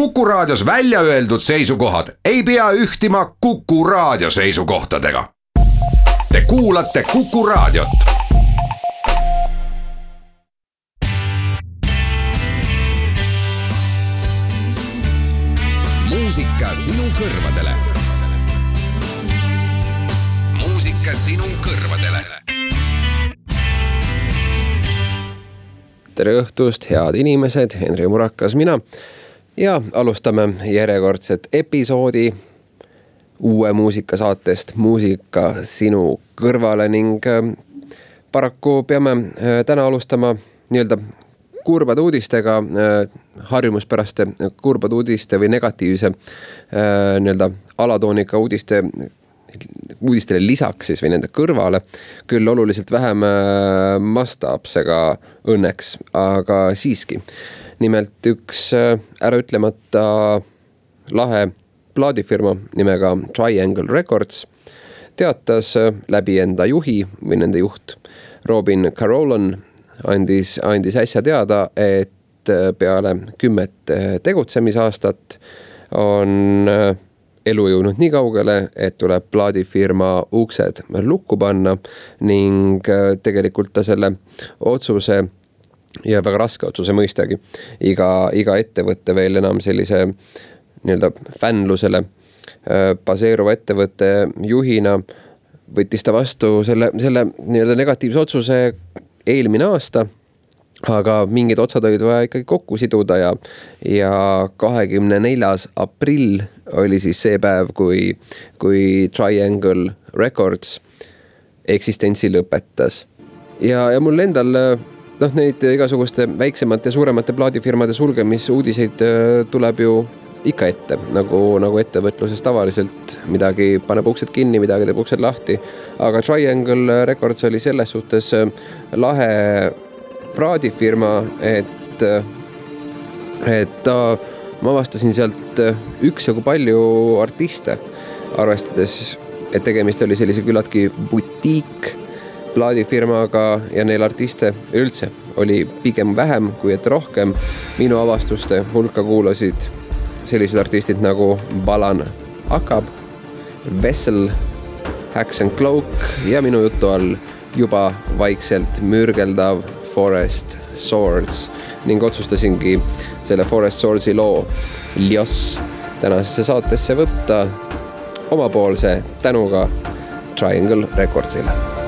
Kuku Raadios välja öeldud seisukohad ei pea ühtima Kuku Raadio seisukohtadega. Te kuulate Kuku Raadiot. muusika sinu kõrvadele. muusika sinu kõrvadele tere õhtust, head inimesed, Henri Murakas, mina. Ja alustame järjekordset episoodi uue muusikasaatest Muusika sinu kõrvale ning äh, paraku peame äh, täna alustama nii-öelda kurbade uudistega, äh, harjumuspäraste kurbade uudiste või negatiivse nii-öelda alatoonika uudiste uudistele lisaks siis või nende kõrvale. küll oluliselt vähem äh, mastaapsega õnneks, aga siiski. Nimelt üks äh, äraütlemata lahe plaadifirma nimega Triangle Records teatas äh, läbi enda juhi või nende juht Robin Carolan andis, andis äsja teada, et peale kümmet tegutsemisaastat on elu jõudnud nii kaugele, et tuleb plaadifirma uksed lukku panna ning äh, tegelikult ta selle otsuse ja väga raske otsuse mõistagi. iga, iga ettevõte veel enam sellise nii-öelda fännlusele baseeruva ettevõtte juhina võttis ta vastu selle, selle nii-öelda negatiivse otsuse eelmine aasta aga mingid otsad olid vaja ikkagi kokku siduda ja, ja kahekümne neljas aprill oli siis see päev, kui, kui Triangle Records eksistentsi lõpetas. ja, ja mul endal noh, neid igasuguste väiksemate ja suuremate plaadifirmade sulgemisuudiseid äh, tuleb ju ikka ette, nagu, nagu ettevõtluses tavaliselt midagi paneb uksed kinni, midagi teeb uksed lahti. aga Triangle Records oli selles suhtes äh, lahe praadifirma, et, et ma avastasin sealt üksjagu palju artiste, arvestades, et tegemist oli sellise küllaltki butiik plaadifirmaga ja neil artiste üldse oli pigem vähem kui et rohkem. minu avastuste hulka kuulasid sellised artistid nagu Balan Akab, Vessel, Hacks and Cloak ja minu jutu all juba vaikselt mürgeldav Forest Swords ning otsustasingi selle Forest Swordsi loo Lios tänasesse saatesse võtta omapoolse tänuga Triangle Recordsile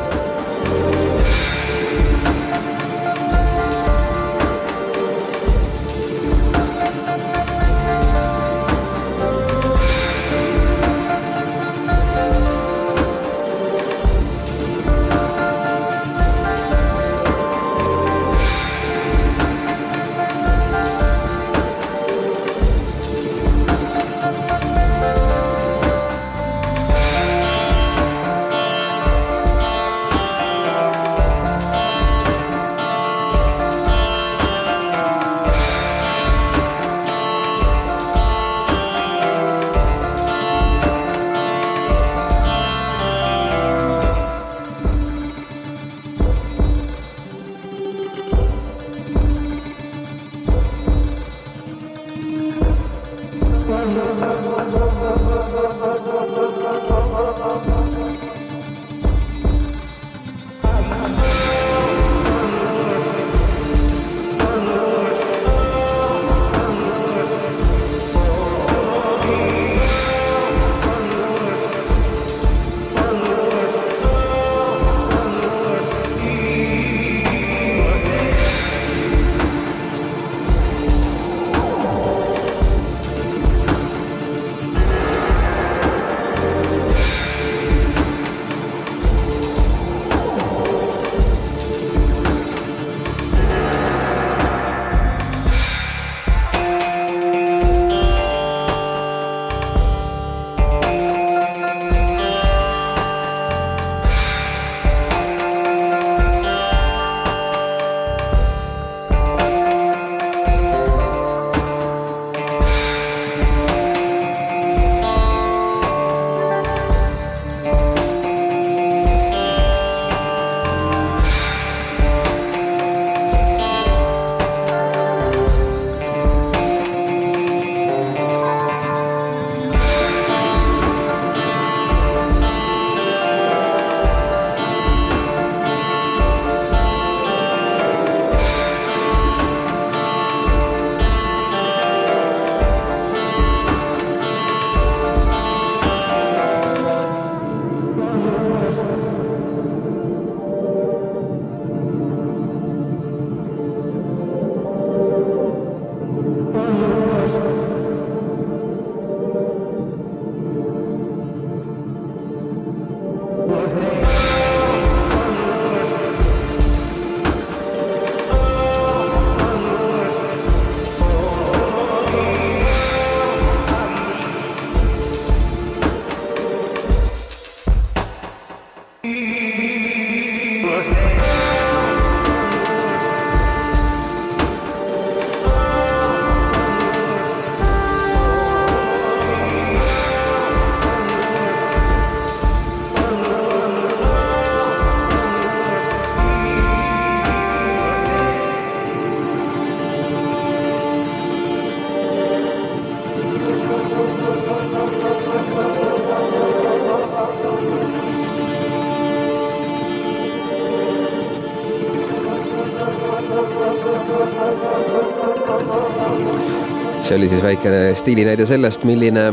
oli siis väikene stiilinäide sellest, milline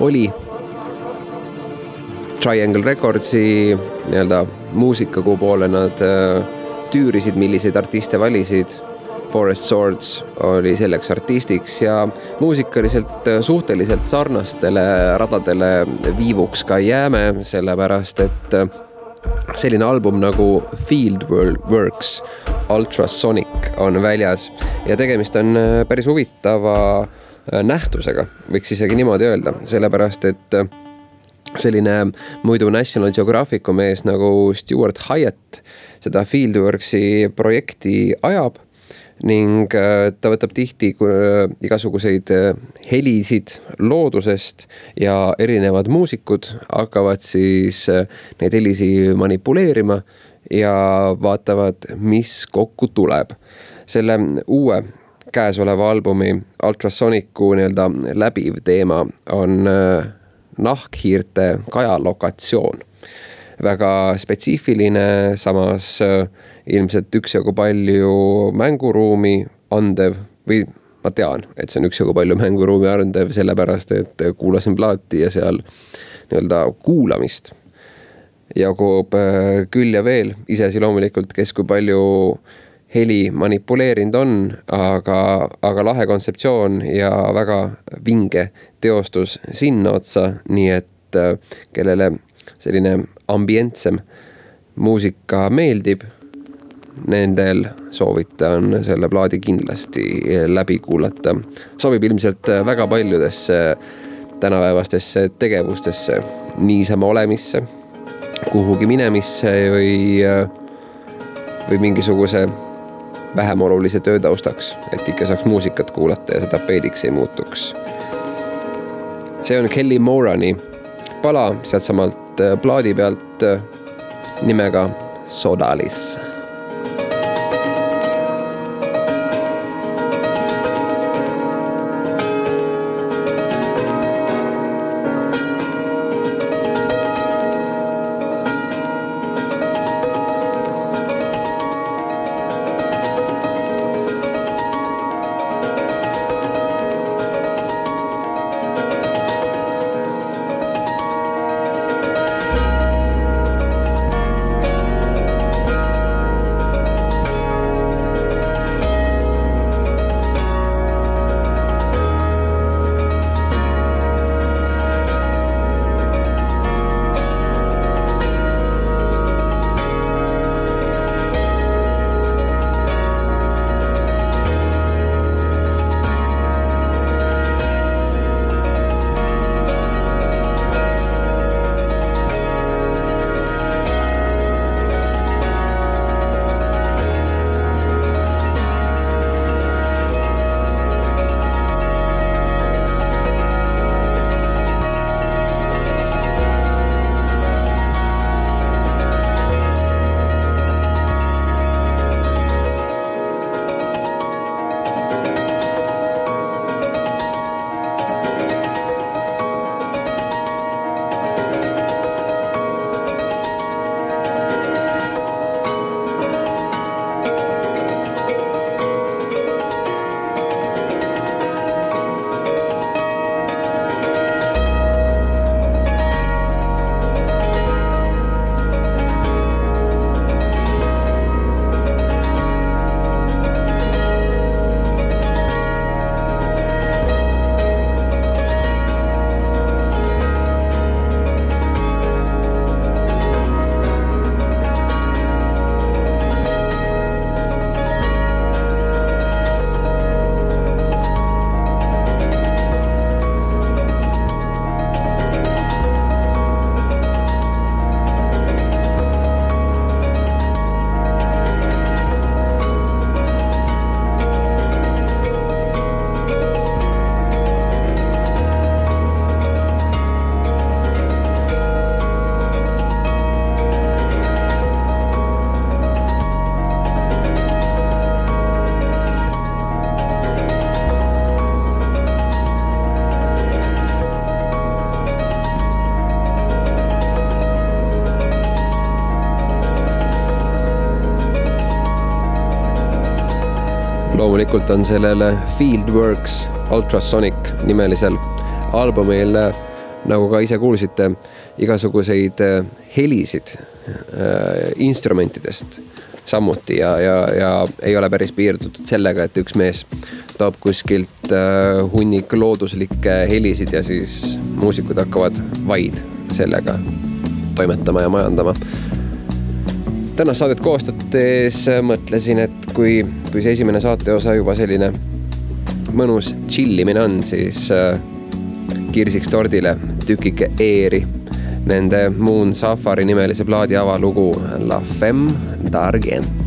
oli Triangle Recordsi nii-öelda muusika, kuhu poole nad äh, tüürisid, milliseid artiste valisid. Forest Swords oli selleks artistiks ja muusikaliselt äh, suhteliselt sarnastele radadele viivuks ka jääme, sellepärast et äh, selline album nagu Field Works Ultrasonic on väljas ja tegemist on päris huvitava nähtusega, võiks isegi niimoodi öelda, sellepärast et selline muidu National Geographicu mees nagu Stewart Hyatt seda Fieldworksi projekti ajab ning äh, ta võtab tihti äh, igasuguseid äh, helisid loodusest ja erinevad muusikud hakkavad siis neid helisi manipuleerima ja vaatavad, mis kokku tuleb. selle uue käesoleva albumi Ultrasonicu nii-öelda läbiv teema on nahkhiirte kajalokatsioon. väga spetsiifiline, samas äh, ilmselt üksjagu palju mänguruumi andev või ma tean, et see on üksjagu palju mänguruumi andev, sellepärast et kuulasin plaati ja seal nii-öelda kuulamist jagub äh, küll ja veel, iseasi loomulikult, kes kui palju heli manipuleerinud on, aga, aga lahe kontseptsioon ja väga vinge teostus sinna otsa, nii et äh, kellele selline ambientsem muusika meeldib, nendel soovitan selle plaadi kindlasti läbi kuulata. sobib ilmselt väga paljudesse tänapäevastesse tegevustesse, niisama olemisse, kuhugi minemisse või, äh, või mingisuguse vähem olulise töö taustaks, et ikka saaks muusikat kuulata ja see tapeediks ei muutuks. see on Kelly Morani pala sealtsamalt äh, plaadi pealt äh, nimega Sodalis loomulikult on sellele Fieldworks Ultrasonic nimelisel albumil, nagu ka ise kuulsite, igasuguseid helisid instrumentidest samuti ja, ja, ja ei ole päris piirdutud sellega, et üks mees toob kuskilt hunnik looduslikke helisid ja siis muusikud hakkavad vaid sellega toimetama ja majandama. Tänast saadet koostades mõtlesin, et kui, see esimene saateosa juba selline mõnus tšillimine on, siis äh, kirsiks tordile tükike eeri nende Moon Safari nimelise plaadi avalugu La Femme d'Argent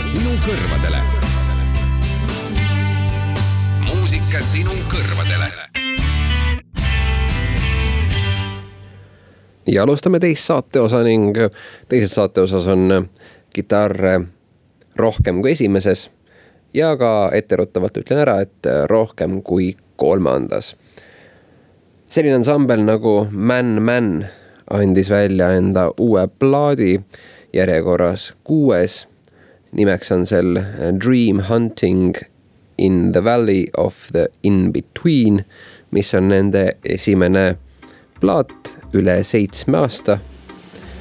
sinu kõrvadele. muusika sinu kõrvadele. ja alustame teist saateosa ning teises saateosas on kitarr rohkem kui esimeses ja ka etteruttavalt ütlen ära, et rohkem kui kolmandas. selline ansambel nagu Man Man andis välja enda uue plaadi järjekorras kuues. Nimeks on sel Dream Hunting in the Valley of the In-Between, mis on nende esimene plaat üle seitsme aasta.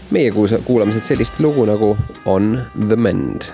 meie kuulame siit sellist lugu nagu On the Mend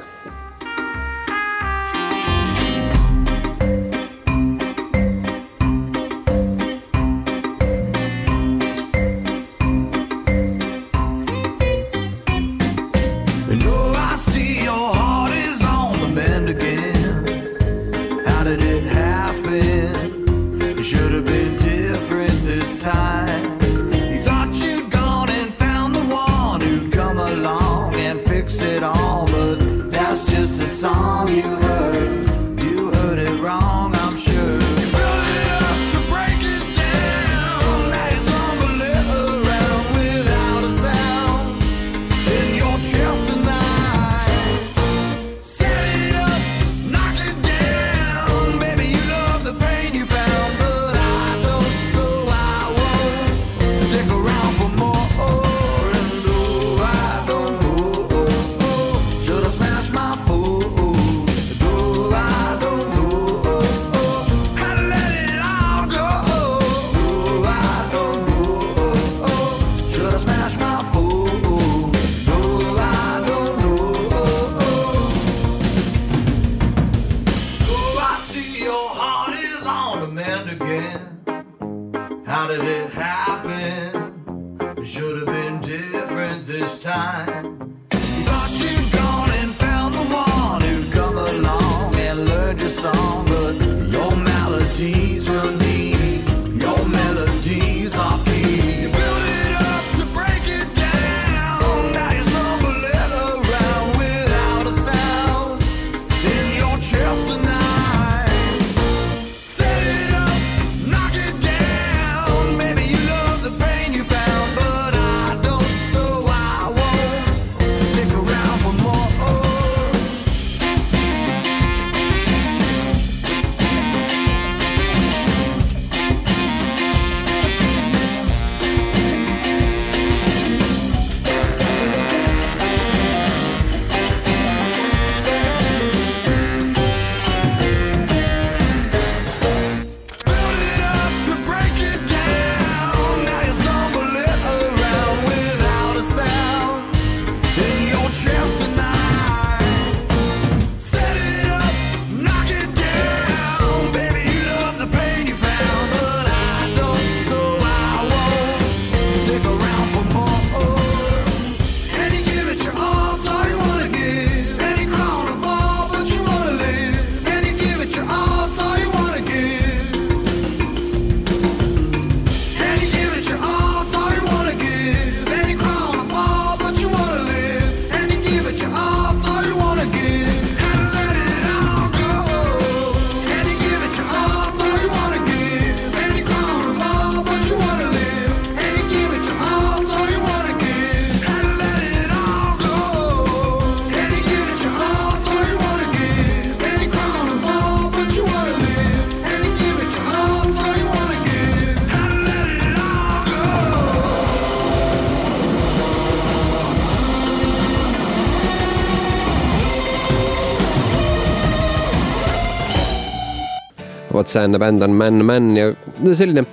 enne bänd on Man Man ja selline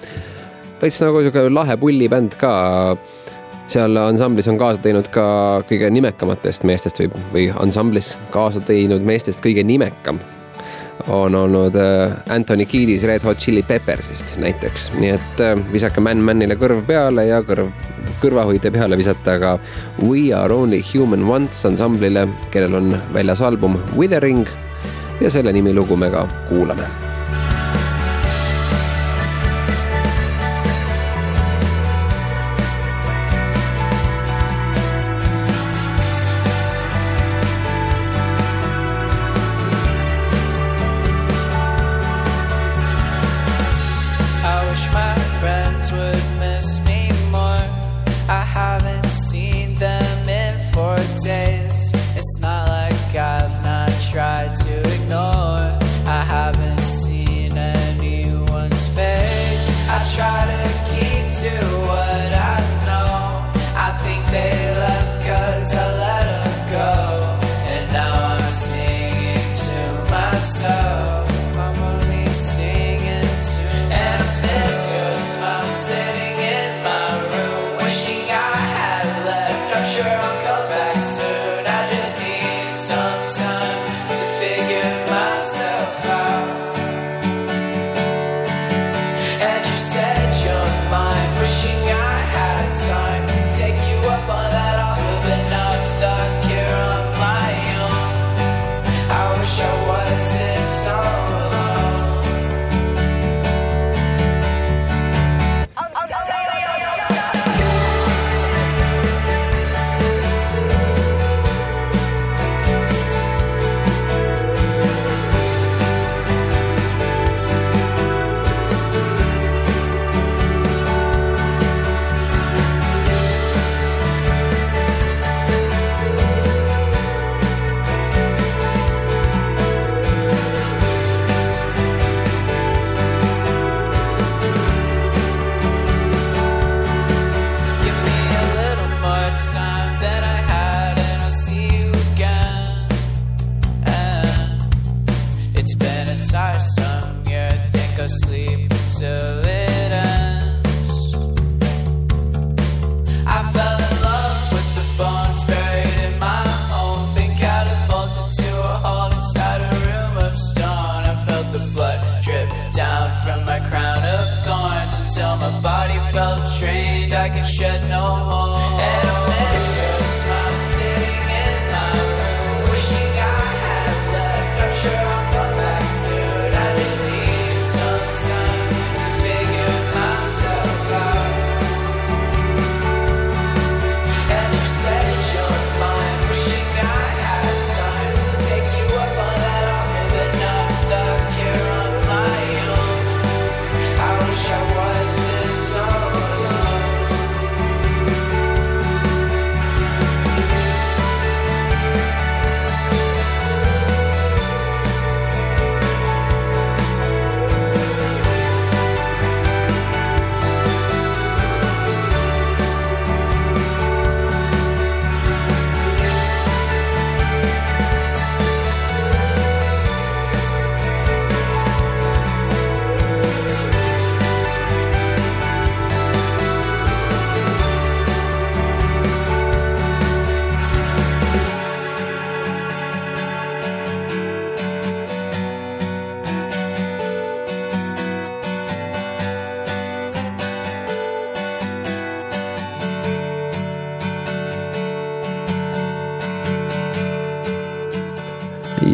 täitsa nagu sihuke lahe pullibänd ka. seal ansamblis on kaasa teinud ka kõige nimekamatest meestest või, või ansamblis kaasa teinud meestest kõige nimekam on olnud äh, Anthony Kiedis Red Hot Chili Peppersist näiteks, nii et äh, visake Man Manile kõrv peale ja kõrv, kõrvahoide peale visata ka We Are Only Human Once ansamblile, kellel on väljas album Withering. Ja selle nimi lugu me ka kuulame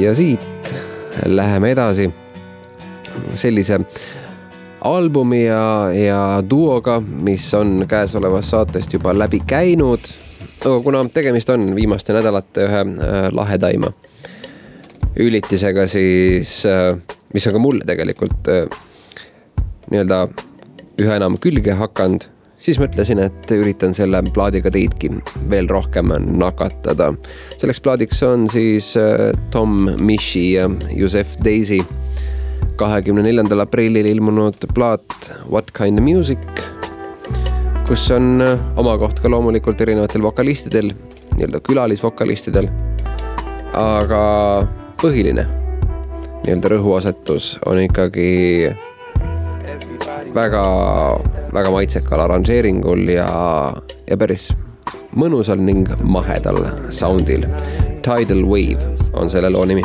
ja siit läheme edasi sellise albumi ja, ja duoga, mis on käesolevast saatest juba läbi käinud. aga kuna tegemist on viimaste nädalate ühe äh, lahedaima ülitisega, siis äh, mis on ka mulle tegelikult äh, nii-öelda üha enam külge hakanud siis mõtlesin, et üritan selle plaadiga teidki veel rohkem nakatada. selleks plaadiks on siis äh, Tom Mishi ja Joseph Daisy kahekümne neljandal aprillil ilmunud plaat What kind of music, kus on äh, oma koht ka loomulikult erinevatel vokalistidel, nii-öelda külalisvokalistidel. aga põhiline nii-öelda rõhuasetus on ikkagi väga, väga maitsekal arranžeeringul ja, ja päris mõnusal ning mahedal soundil. Tidal Wave on selle loo nimi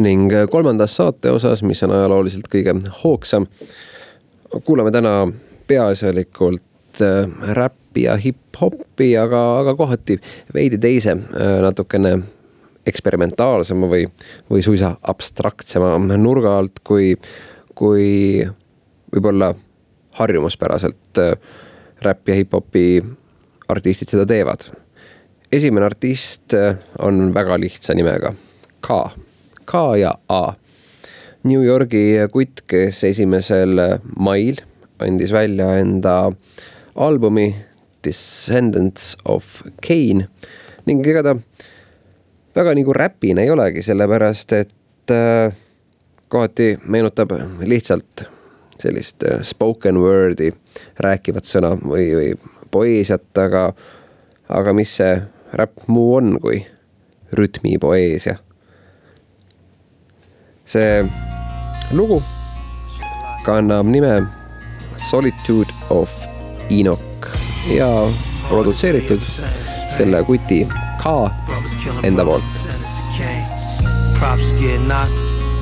ning kolmandas saate osas, mis on ajalooliselt kõige hoogsam, kuulame täna peaasjalikult äh, räppi ja hip-hopi, aga, aga kohati veidi teise, äh, natukene eksperimentaalsema või, või suisa abstraktsema nurga alt, kui, kui võib-olla harjumuspäraselt äh, räpp ja hip-hopi artistid seda teevad. esimene artist on väga lihtsa nimega K, K ja A. New Yorgi kutt, kes esimesel mail andis välja enda albumi Descendants of Cain ning ega ta väga nagu räpine ei olegi, sellepärast et äh, kohati meenutab lihtsalt sellist äh, spoken word'i rääkivat sõna või, või poeesiat, aga, aga mis see räpp muu on kui rütmipoeesia. See lugu kannab nime Solitude of Enoch ja produtseeritud selle kuti K enda poolt. Props get knocked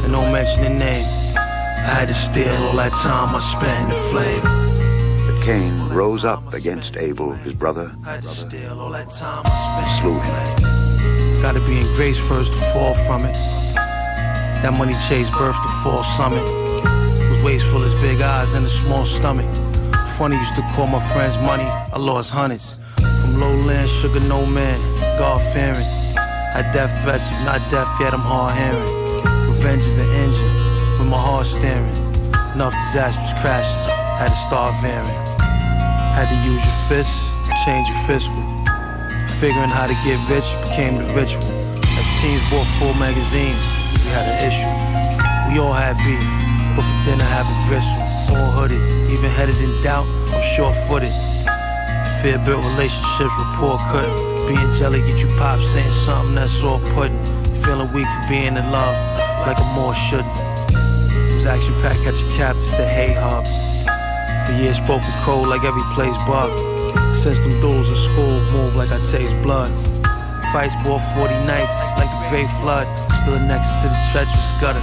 and don't mention the name. I had to steal all that time I spent in the flame. But Cain rose up against Abel, his brother, and slew him. Gotta be in grace first to fall from it. That money chased birth to fall summit Was wasteful as big eyes and a small stomach. Funny used to call my friends money, I lost hundreds. From lowland, sugar no man, God fearing. Had death threats, not deaf yet, I'm hard hearing. Revenge is the engine, with my heart staring. Enough disastrous crashes, had to start varying. Had to use your fists to change your fiscal. Figuring how to get rich became the ritual. As teens bought full magazines, we had an issue. We all had beef but for dinner have a gristle, all hooded, even headed in doubt, I'm sure footed. Fear built relationships, rapport couldn't. Being jelly get you pop saying something that's off putting. Feeling weak for being in love, like a more shouldn't. Was action packed, catch a cap to the hay hub. For years spoke with cold like every place bug. Since them duels in school, move like I taste blood. Fights bought 40 nights, like the great flood. Still a nexus to the treacherous gutter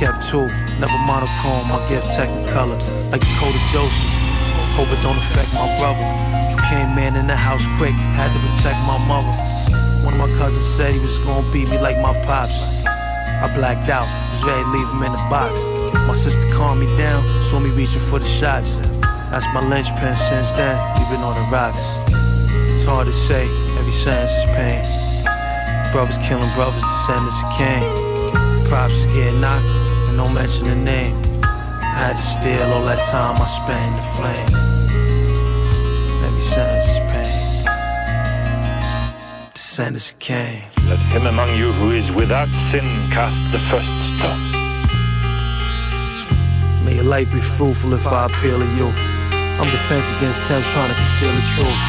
kept two, never monochrome, my gift technicolor, like the code of Joseph. Hope it don't affect my brother. Came man in the house quick, had to protect my mother. One of my cousins said he was gonna beat me like my pops. I blacked out, was ready to leave him in the box. My sister calmed me down, saw me reaching for the shots. That's my linchpin since then, we've been on the rocks. It's hard to say, every sentence is pain. Brothers killing brothers, descendants of Cain. Props is getting knocked and no mention the name. I had to steal all that time I spent in the flame. Every sentence is pain. The sentence came. Let him among you who is without sin cast the first stone. May your life be fruitful if I appeal to you. I'm defense against temps trying to conceal the truth.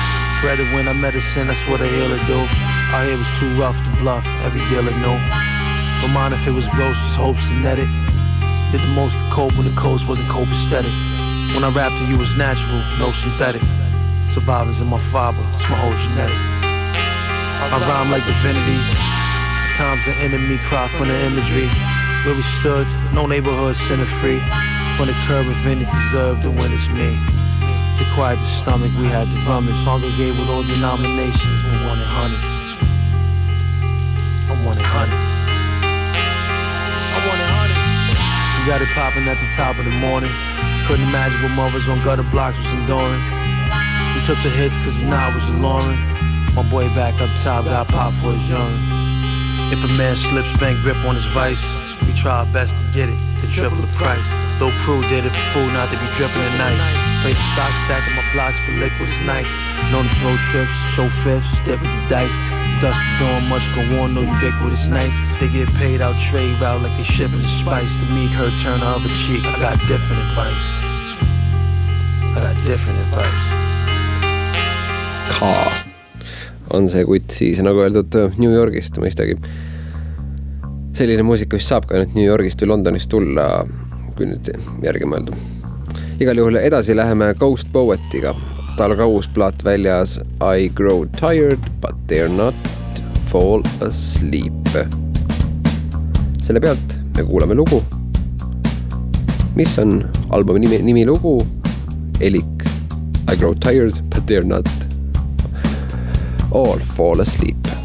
Rather when I medicine, that's what a healer do. Our hair was too rough to bluff, every dealer knew. But mine if it was gross, his hopes to net it. Did the most to cope when the coast wasn't copacetic. When I rapped to you was natural, no synthetic. Survivors in my fiber, it's my whole genetic. I rhyme like divinity. Times the enemy cry from the imagery. Where we stood, no neighborhood center free. From the curb of any deserved to win it's me. To quiet the stomach, we had to rummage. Congregate with all denominations, but one in hundreds. One in hundreds. One in hundreds. We got it popping at the top of the morning. Couldn't imagine what mothers on gutter blocks was enduring. We took the hits cause the night was alluring. My boy back up top got popped for his urine. If a man slips, bank grip on his vice. We try our best to get it, to triple the price. Though crew did it for food, not to be dripping at night. Play the stock, stacking my blocks, but liquid's nice. Known to throw trips, show fifths, dip the dice. Dust doing much go on, no ubiquitous nice. They get paid out trade route like they shipping spice. The meek her turn the other cheek. I got different advice. I got different advice. K on see kutt siis nagu öeldud New Yorgist mõistagi. selline muusika vist saab ka ainult New Yorgist või Londonist tulla, kui nüüd järgi mõelda. igal juhul edasi läheme Ghost Poetiga. Tal ka uus plaat väljas I grow tired but dare not fall asleep. selle pealt me kuulame lugu, mis on albumi nimi, nimi lugu, elik I grow tired but dare not all fall asleep.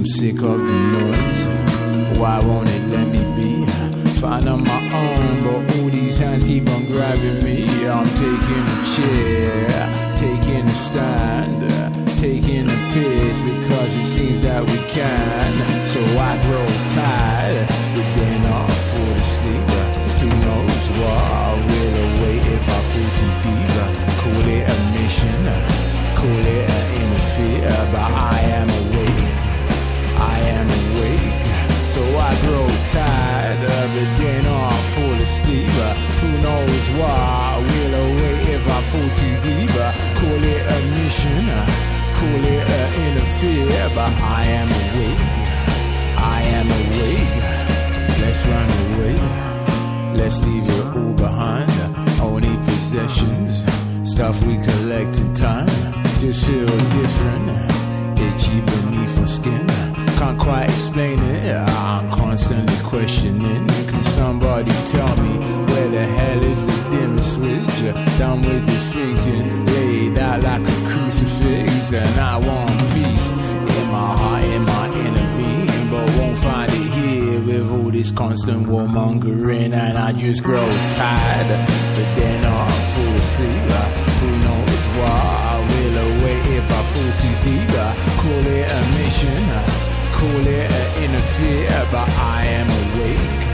I'm sick of the noise. Why won't it let me be? Find on my own, but all these hands keep on grabbing me. I'm taking a chair, why? Will await if I fall too deep. Call it a mission, uh, call it a interfere, but I am awake. I am awake. Let's run away. Let's leave it all behind. Only possessions, stuff we collect in time. Just feel different, itchy beneath my skin can't quite explain it. I'm constantly questioning. Can somebody tell me the hell is the dimmer switch? Done with this thinking, laid out like a crucifix, and I want peace in my heart, in my inner being, but won't find it here with all this constant warmongering, and I just grow tired. But then I fall asleep. Who knows why I will await if I fall too deep? Call it a mission call it an interfere, but I am awake.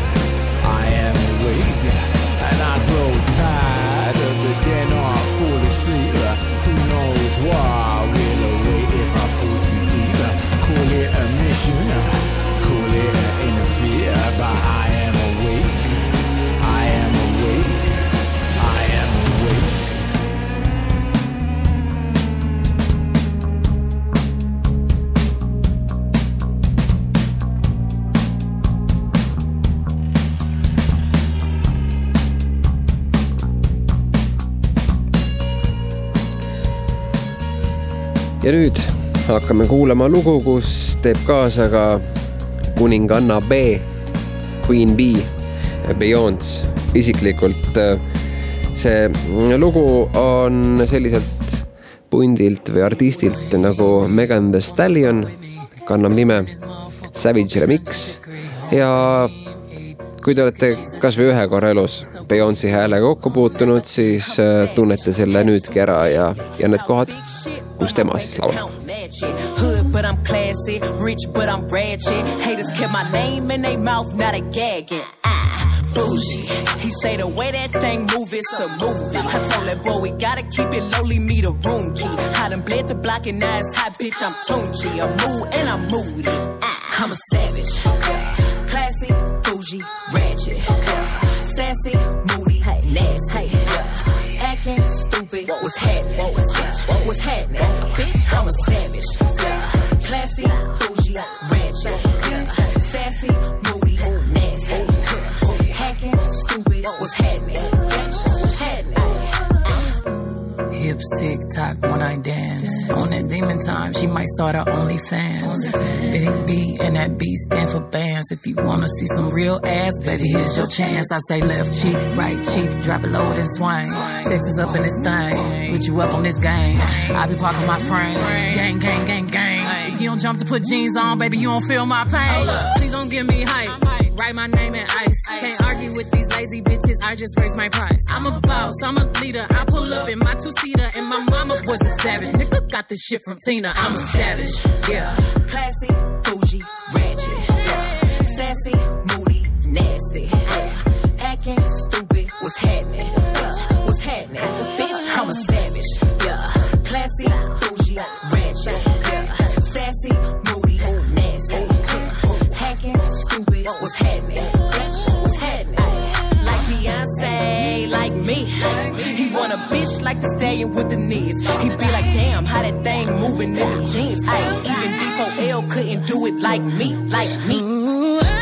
Ja nüüd hakkame kuulama lugu, kus teeb kaasa ka kuninganna B, Queen B, Beyonce isiklikult. see lugu on selliselt pundilt või artistilt nagu Megan Thee Stallion, kannab nime Savage Remix ja kui te olete kasvõi ühe korra elus Beyonce'i häälega kokku puutunud, siis tunnete selle nüüdki ära ja, ja need kohad tema siis laulab. Hood, but I'm classy, rich, but I'm ratchet. Haters kept my name in their mouth, now they gagging. Ah, bougie. He say the way that thing move, it's a movie. I told that boy we gotta keep it lowly, me the room key. I done bled the block and now it's hot, bitch, I'm Tunchi. I'm mood and I'm moody. Ah, I'm a savage. Classy, bougie, ratchet, sassy, moody, nasty, acting stupid. What's happening? What's happening? Bitch, I'm a savage. Classy, Tick tock when I dance. On that demon time, she might start her OnlyFans. Big B and that B stand for bands. If you wanna see some real ass, baby, here's your chance. I say left cheek, right cheek, drop it low and swing. Texas up in this thing, put you up on this game. I be parking my frame, gang, gang, gang, gang. If you don't jump to put jeans on, baby, you don't feel my pain. Please don't give me hype. Write my name in ice. Can't argue with these lazy bitches. I just raise my price. I'm a boss. I'm a leader. I pull up in my two seater, and my mama was a savage. Nigga got this shit from Tina. I'm a savage. Yeah. Classy, bougie, ratchet, Yeah. sassy, moody, nasty, Yeah. acting stupid. What's happening? What's happening? Like the stallion with the knees. he'd be like, damn, how that thing moving in the jeans. Ay, even D4L couldn't do it like me, like me. Ooh,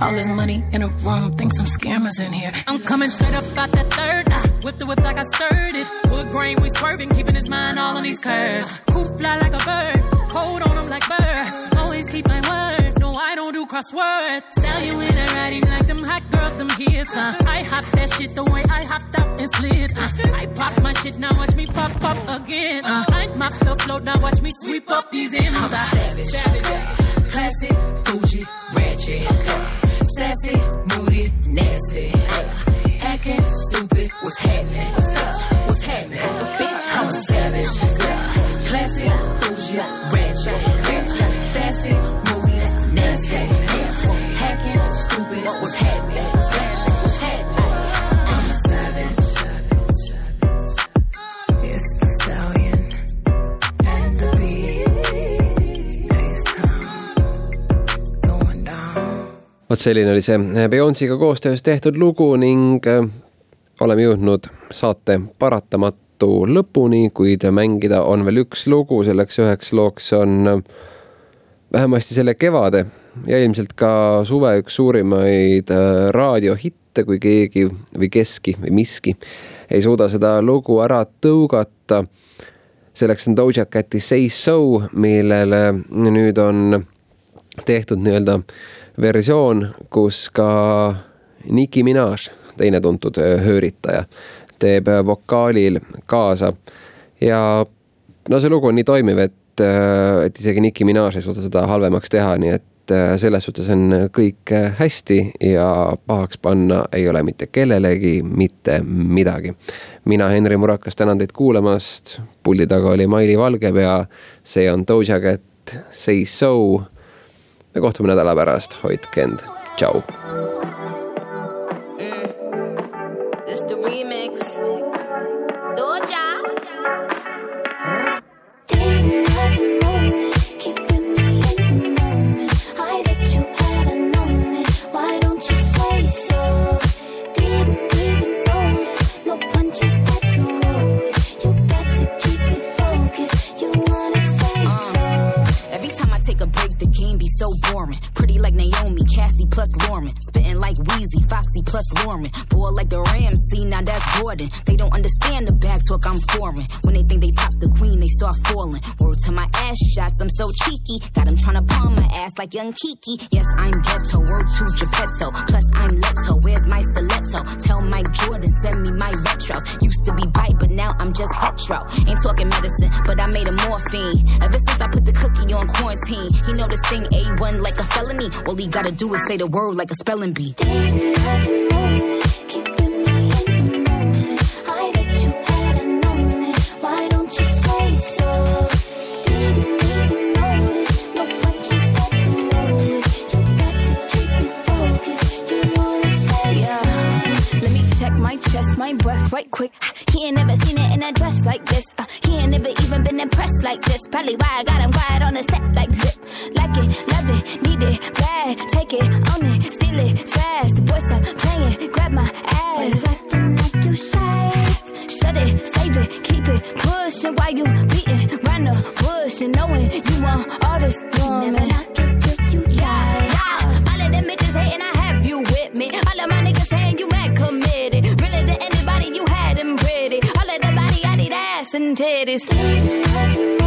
All this money in a room, think some scammers in here. I'm coming straight up out that third. I whip the whip like I stirred it. Wood grain, we swerving, keeping his mind all on these curves. Coop fly like a bird, cold on him like birds. Always keep my word, no I don't do crosswords. Sell you in a riding like them hot girls, them hits. Uh. I hop that shit the way I hopped up and slid. Uh. I pop my shit, now watch me pop up again. Uh. I mop the float, now watch me sweep up these M's. Uh. Selline oli see Beyonce'iga koostöös tehtud lugu ning äh, oleme jõudnud saate paratamatu lõpuni, kuid mängida on veel üks lugu, selleks üheks looks on äh, vähemasti selle kevade ja ilmselt ka suve üks suurimaid raadiohitte, kui keegi või keski või miski ei suuda seda lugu ära tõugata. selleks on Doja Cati Say So, millele nüüd on tehtud nii-öelda versioon, kus ka Nicki Minaj, teine tuntud öö, hööritaja, teeb öö, vokaalil kaasa. ja no see lugu on nii toimiv, et, et isegi Nicki Minaj ei suuda seda halvemaks teha, nii et selles suhtes on kõik hästi ja pahaks panna ei ole mitte kellelegi mitte midagi. mina, Henri Murakas, tänan teid kuulamast. puldi taga oli Maili Valgepea, see on Doja Cat, Say So me kohtume nädala pärast, hoidke end, tšau. young Kiki. Yes, I'm ghetto, World to Geppetto. Plus, I'm Leto, where's my stiletto? Tell Mike Jordan, send me my retros. Used to be bite, but now I'm just hetero. Ain't talking medicine, but I made a morphine. Ever since I put the cookie on quarantine, he know this thing A1 like a felony. All he gotta do is say the word like a spelling bee. and it is late night.